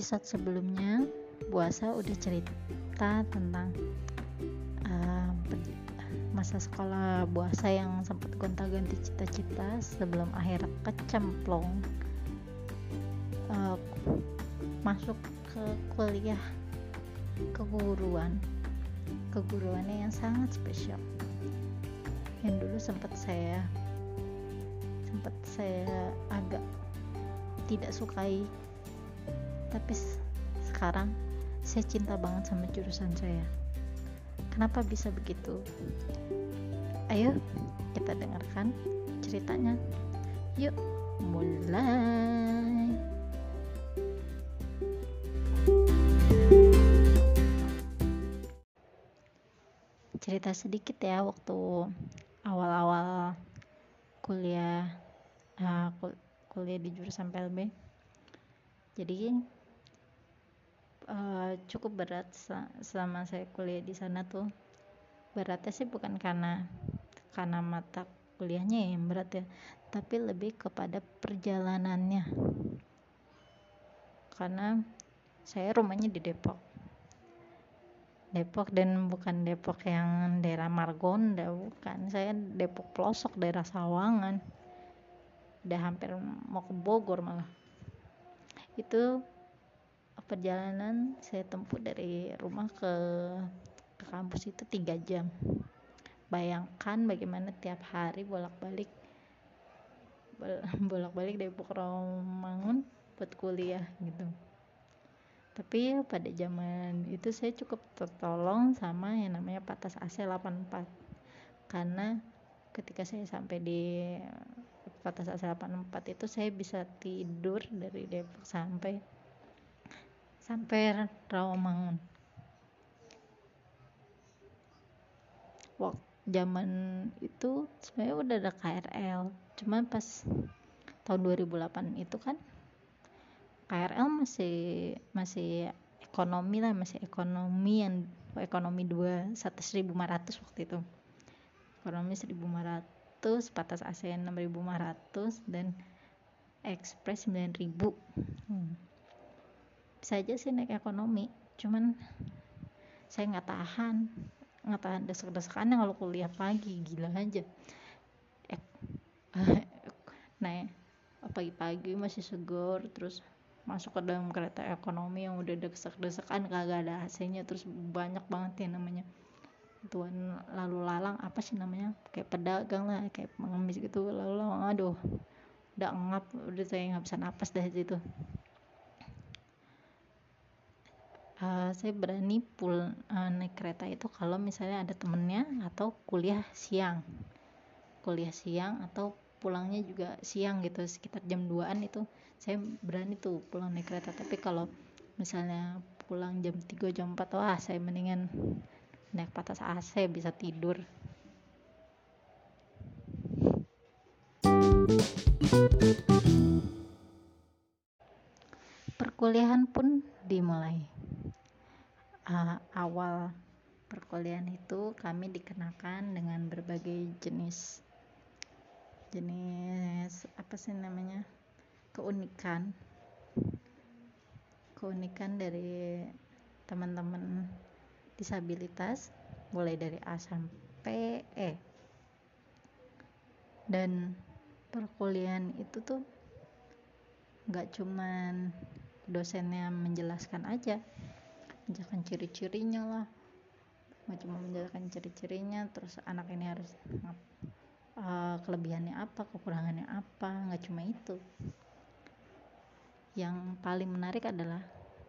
episode sebelumnya puasa udah cerita tentang uh, masa sekolah puasa yang sempat gonta-ganti cita-cita sebelum akhir kecemplung uh, masuk ke kuliah keguruan keguruannya yang sangat spesial. Yang dulu sempat saya sempat saya agak tidak sukai tapi sekarang saya cinta banget sama jurusan saya. Kenapa bisa begitu? Ayo kita dengarkan ceritanya. Yuk mulai. Cerita sedikit ya waktu awal-awal kuliah uh, kuliah di jurusan PLB jadi uh, cukup berat selama saya kuliah di sana tuh. Beratnya sih bukan karena karena mata kuliahnya yang berat ya tapi lebih kepada perjalanannya. Karena saya rumahnya di Depok. Depok dan bukan Depok yang daerah Margonda bukan. Saya Depok pelosok daerah Sawangan. Udah hampir mau ke Bogor malah. Itu perjalanan saya tempuh dari rumah ke ke kampus itu tiga jam. Bayangkan bagaimana tiap hari bolak-balik bolak-balik dari Rawamangun buat kuliah gitu. Tapi pada zaman itu saya cukup tertolong sama yang namanya patas AC 84 karena ketika saya sampai di kota 84 itu saya bisa tidur dari Depok sampai sampai Rawamangun waktu zaman itu sebenarnya udah ada KRL cuman pas tahun 2008 itu kan KRL masih masih ekonomi lah masih ekonomi yang ekonomi dua satu seribu waktu itu. Ekonomi 1500 batas AC 6500 dan Express 9000 hmm. Bisa aja sih naik ekonomi. Cuman saya nggak tahan nggak tahan desek-desekannya kalau kuliah pagi gila aja. Eh, nah pagi-pagi masih segar terus masuk ke dalam kereta ekonomi yang udah desek-desekan kagak ada AC-nya terus banyak banget ya namanya tuan lalu lalang apa sih namanya kayak pedagang lah kayak pengemis gitu lalu lalang aduh udah ngap udah saya nggak bisa napas dari situ uh, saya berani pul uh, naik kereta itu kalau misalnya ada temennya atau kuliah siang. Kuliah siang atau pulangnya juga siang gitu sekitar jam 2an itu saya berani tuh pulang naik kereta. Tapi kalau misalnya pulang jam 3 jam 4 wah saya mendingan naik patas AC bisa tidur. Perkuliahan pun dimulai uh, awal perkuliahan itu kami dikenakan dengan berbagai jenis jenis apa sih namanya keunikan. Keunikan dari teman-teman disabilitas mulai dari A sampai E. Dan perkuliahan itu tuh nggak cuman dosennya menjelaskan aja menjelaskan ciri-cirinya lah. Cuma menjelaskan ciri-cirinya terus anak ini harus uh, kelebihannya apa kekurangannya apa nggak cuma itu. Yang paling menarik adalah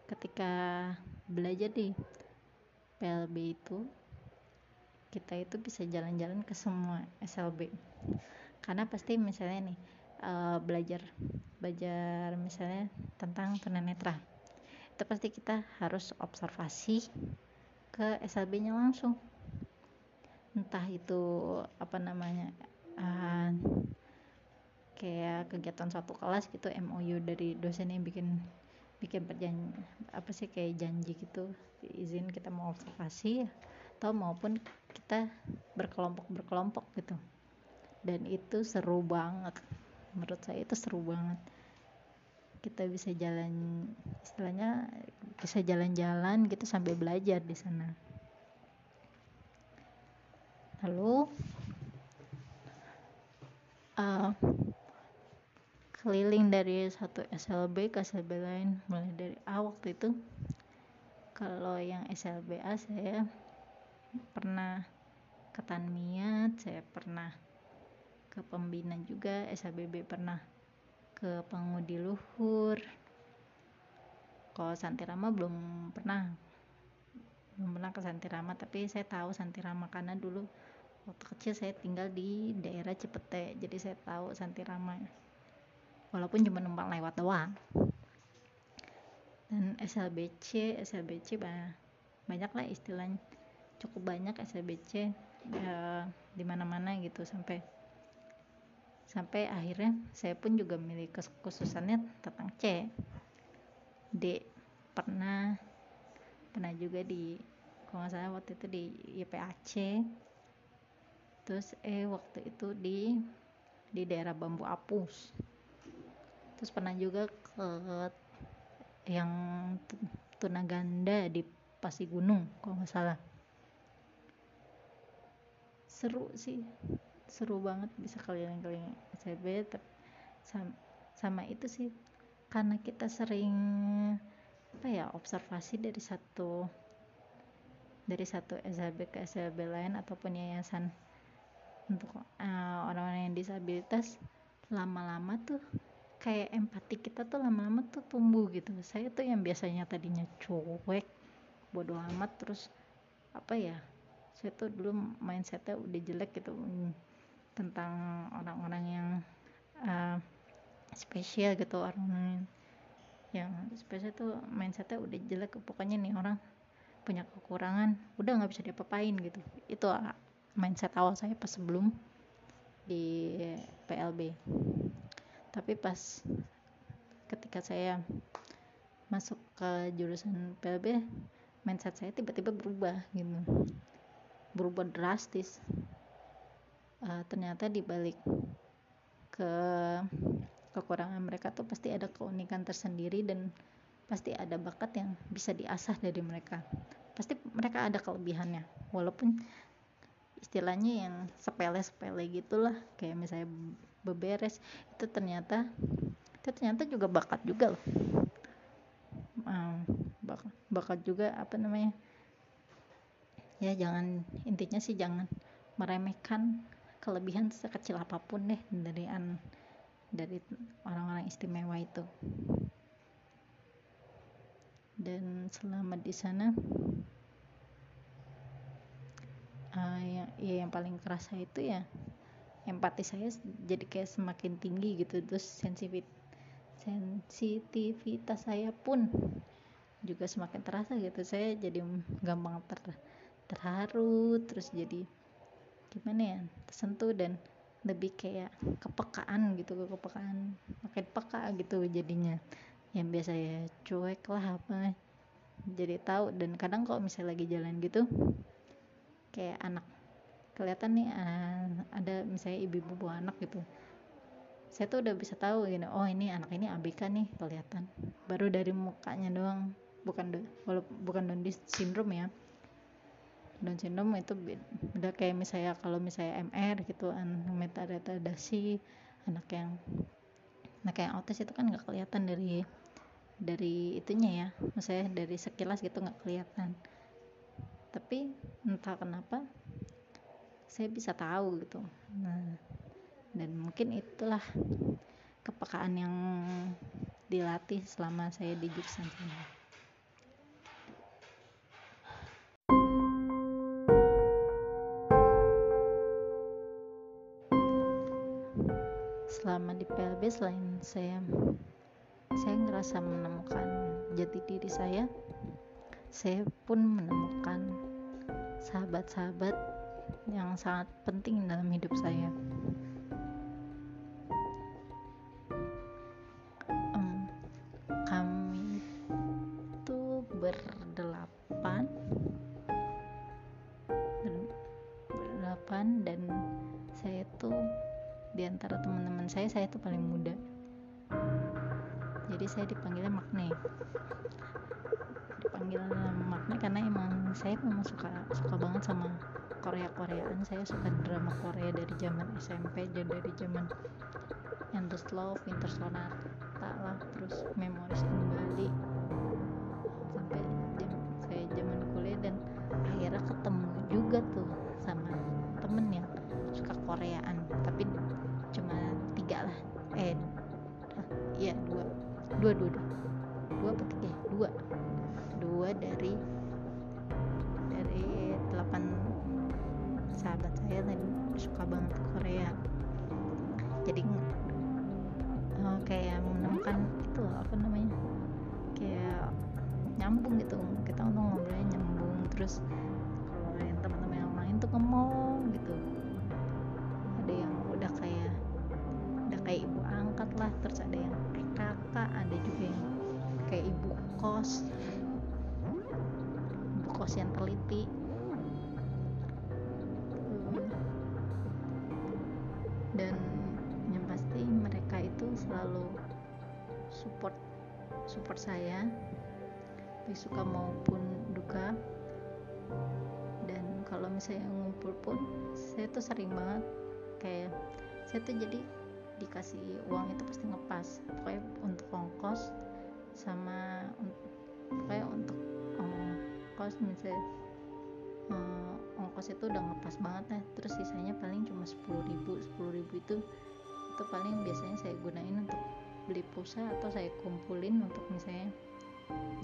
ketika belajar di PLB itu kita itu bisa jalan-jalan ke semua SLB karena pasti misalnya nih uh, belajar belajar misalnya tentang tunanetra itu pasti kita harus observasi ke SLB nya langsung. Entah itu apa namanya uh, kayak kegiatan satu kelas gitu MOU dari dosen yang bikin bikin perjanjian apa sih kayak janji gitu izin kita mau observasi atau maupun kita berkelompok berkelompok gitu. Dan itu seru banget. Menurut saya itu seru banget kita bisa jalan istilahnya bisa jalan-jalan gitu sambil belajar di sana. Lalu uh, keliling dari satu SLB ke SLB lain mulai dari A waktu itu. Kalau yang SLBA saya pernah ke Tanmiat saya pernah ke pembina juga SLBB pernah ke pengudi luhur. Kalau Santirama belum pernah. Belum pernah ke Santirama tapi saya tahu Santirama karena dulu waktu kecil saya tinggal di daerah Cepete jadi saya tahu Santirama walaupun cuma numpang lewat doang. Dan SLBC SLBC banyak lah istilahnya. Cukup banyak SLBC ya, di mana-mana gitu sampai sampai akhirnya saya pun juga milih kekhususannya tentang C. D pernah pernah juga di kalau nggak waktu itu di IPAC terus E waktu itu di di daerah bambu apus. Terus pernah juga ke yang tunaganda di Pasi Gunung kalau nggak salah. Seru sih seru banget bisa keliling-keliling SCB sama, sama itu sih karena kita sering apa ya observasi dari satu dari satu SHB ke SHB lain ataupun yayasan untuk uh, orang-orang yang disabilitas lama-lama tuh kayak empati kita tuh lama-lama tuh tumbuh gitu. Saya tuh yang biasanya tadinya cuek bodoh amat terus apa ya saya tuh dulu mindsetnya udah jelek gitu tentang orang-orang yang uh, spesial gitu orang yang spesial tuh mindsetnya udah jelek pokoknya nih orang punya kekurangan udah nggak bisa diapa-apain gitu. Itu mindset awal saya pas sebelum di PLB tapi pas ketika saya masuk ke jurusan PLB mindset saya tiba-tiba berubah gitu. Berubah drastis uh, ternyata dibalik ke kekurangan mereka tuh pasti ada keunikan tersendiri dan pasti ada bakat yang bisa diasah dari mereka. Pasti mereka ada kelebihannya walaupun istilahnya yang sepele-sepele gitulah kayak misalnya beberes itu ternyata itu ternyata juga bakat juga loh. Bakat juga apa namanya? Ya jangan intinya sih jangan meremehkan kelebihan sekecil apa pun deh dari an dari orang-orang istimewa itu. Dan selama di sana uh, ya, ya yang paling kerasa itu ya empati saya jadi kayak semakin tinggi gitu. Terus sensitif sensitivitas saya pun juga semakin terasa gitu. Saya jadi gampang ter terharu terus jadi gimana ya tersentuh dan lebih kayak kepekaan gitu kepekaan makin peka gitu jadinya. Yang biasa ya cuek lah apa jadi tahu. Dan kadang kalau misalnya lagi jalan gitu kayak anak kelihatan nih uh, ada misalnya ibu-ibu bawa anak gitu. Saya tuh udah bisa tahu gini oh ini anak ini ABK nih kelihatan. Baru dari mukanya doang bukan walaupun bukan Down syndrome ya Down syndrome itu beda kayak misalnya kalau misalnya MR gitu metaretardasi anak yang anak yang autis itu kan nggak kelihatan dari dari itunya ya misalnya dari sekilas gitu nggak kelihatan. Tapi entah kenapa saya bisa tahu gitu. Nah dan mungkin itulah kepekaan yang dilatih selama saya di jurusan sana selama di PLB selain saya saya ngerasa menemukan jati diri saya saya pun menemukan sahabat-sahabat yang sangat penting dalam hidup saya. Teman-teman saya saya tuh paling muda. jadi saya dipanggilnya Makne dipanggil Makne karena emang saya memang suka suka banget sama Korea Koreaan saya suka drama Korea dari zaman SMP jadi dari zaman Endless Love, Winter Sonata lah terus Memories in Bali. Sampai jam, saya zaman kuliah dan akhirnya ketemu juga tuh sama temen yang suka Koreaan dua dua dua. Dua apa tiga dua. Dua dari dari delapan sahabat saya dan suka banget Korea. Jadi uh, kayak menemukan itu apa namanya? Kayak nyambung gitu. Kita untuk ngobrolnya nyambung. Terus kakak ada juga yang kayak ibu kos. Ibu kos yang teliti. Dan yang pasti mereka itu selalu support support saya. Baik suka maupun duka. Dan kalau misalnya ngumpul pun saya tuh sering banget kayak saya tuh jadi dikasih uang itu pasti ngepas. Pokoknya untuk ongkos sama pokoknya untuk ongkos misalnya um, ongkos itu udah ngepas banget ya terus sisanya paling cuma 10 ribu 10 ribu itu itu paling biasanya saya gunain untuk beli pulsa atau saya kumpulin untuk misalnya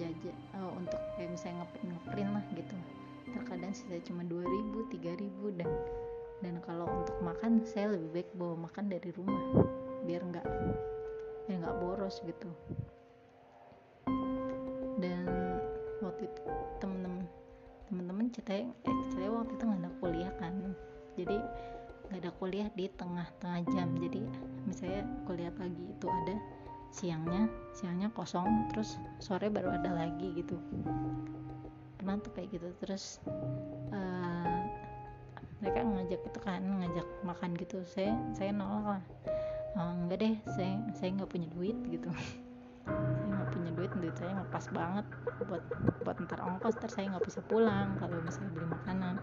jajan oh, untuk kayak misalnya ngeprint lah gitu. Terkadang sisa cuma 2000 3000 dan dan kalau untuk makan saya lebih baik bawa makan dari rumah. Biar nggak biar nggak boros gitu. Dan waktu itu temen-temen temen-temen ceritanya eh saya waktu itu nggak ada kuliah kan. Jadi nggak ada kuliah di tengah-tengah jam. Jadi misalnya kuliah pagi itu ada siangnya siangnya kosong terus sore baru ada lagi gitu. Pernah tuh kayak gitu. Terus uh, mereka ngajak itu kan ngajak makan gitu. Saya saya nolak lah. Uh, enggak deh saya saya nggak punya duit gitu. Saya nggak punya duit duit saya nggak pas banget. Buat buat ntar ongkos ntar saya nggak bisa pulang kalau misalnya beli makanan.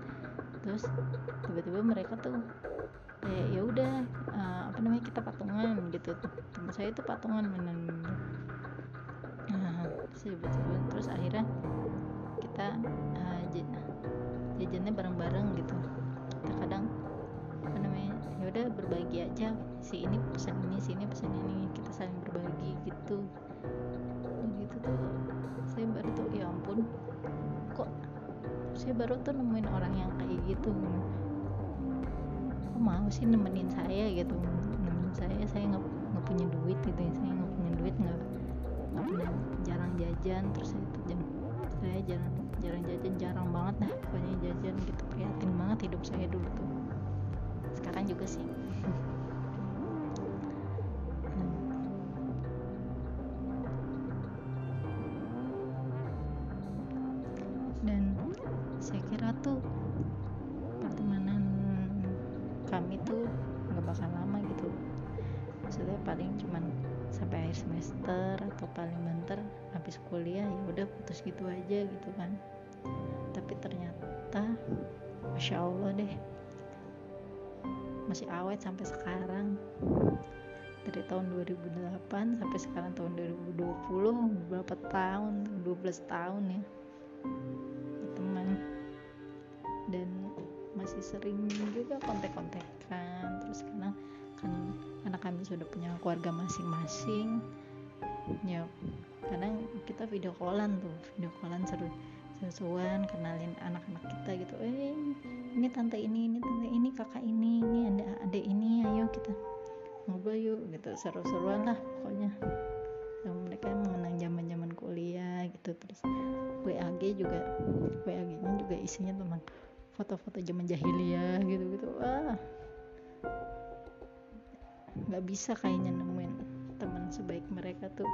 Terus tiba-tiba mereka tuh kayak ya udah uh, apa namanya kita patungan gitu. Teman saya itu patungan bener nah, tiba-tiba terus akhirnya kita uh, jajannya bareng-bareng gitu udah berbagi aja si ini pesan ini si ini pesan ini kita saling berbagi gitu. Dan gitu tuh saya baru tuh ya ampun. Kok saya baru tuh nemuin orang yang kayak gitu? Kok mau sih nemenin saya gitu? Nemenin saya saya nggak nggak punya duit gitu ya saya nggak punya duit nggak nggak pernah jarang jajan terus saya tuh jam saya jarang jarang jajan jarang banget dah pokoknya jajan gitu. Prihatin banget hidup saya dulu tuh sekarang juga sih. Dan saya kira tuh pertemanan kami tuh nggak bakal lama gitu. Maksudnya paling cuman sampai akhir semester atau paling bentar habis kuliah ya udah putus gitu aja gitu kan. Tapi ternyata masya allah deh masih awet sampai sekarang. Dari tahun 2008 sampai sekarang tahun 2020 berapa tahun? 12 tahun ya. Teman. Dan masih sering juga kontek-kontekan. Terus karena kan karena kami sudah punya keluarga masing-masing. Ya kadang kita video callan tuh video callan seru sesuan kenalin anak-anak kita gitu. Eh ini tante ini ini tante ini kakak ini ini ada adik ini ayo kita ngobrol yuk gitu. Seru-seruan lah pokoknya. Sama mereka mengenang zaman-zaman kuliah gitu. Terus WAG juga WAG nya juga isinya tentang foto-foto zaman jahiliyah gitu gitu wah. Nggak bisa kayaknya nemuin teman sebaik mereka tuh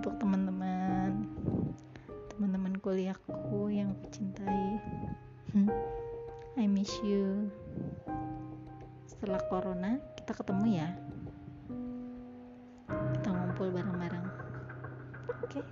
untuk teman-teman teman-teman kuliahku yang kucintai I miss you. Setelah corona kita ketemu ya. Kita ngumpul bareng-bareng. Oke. okay?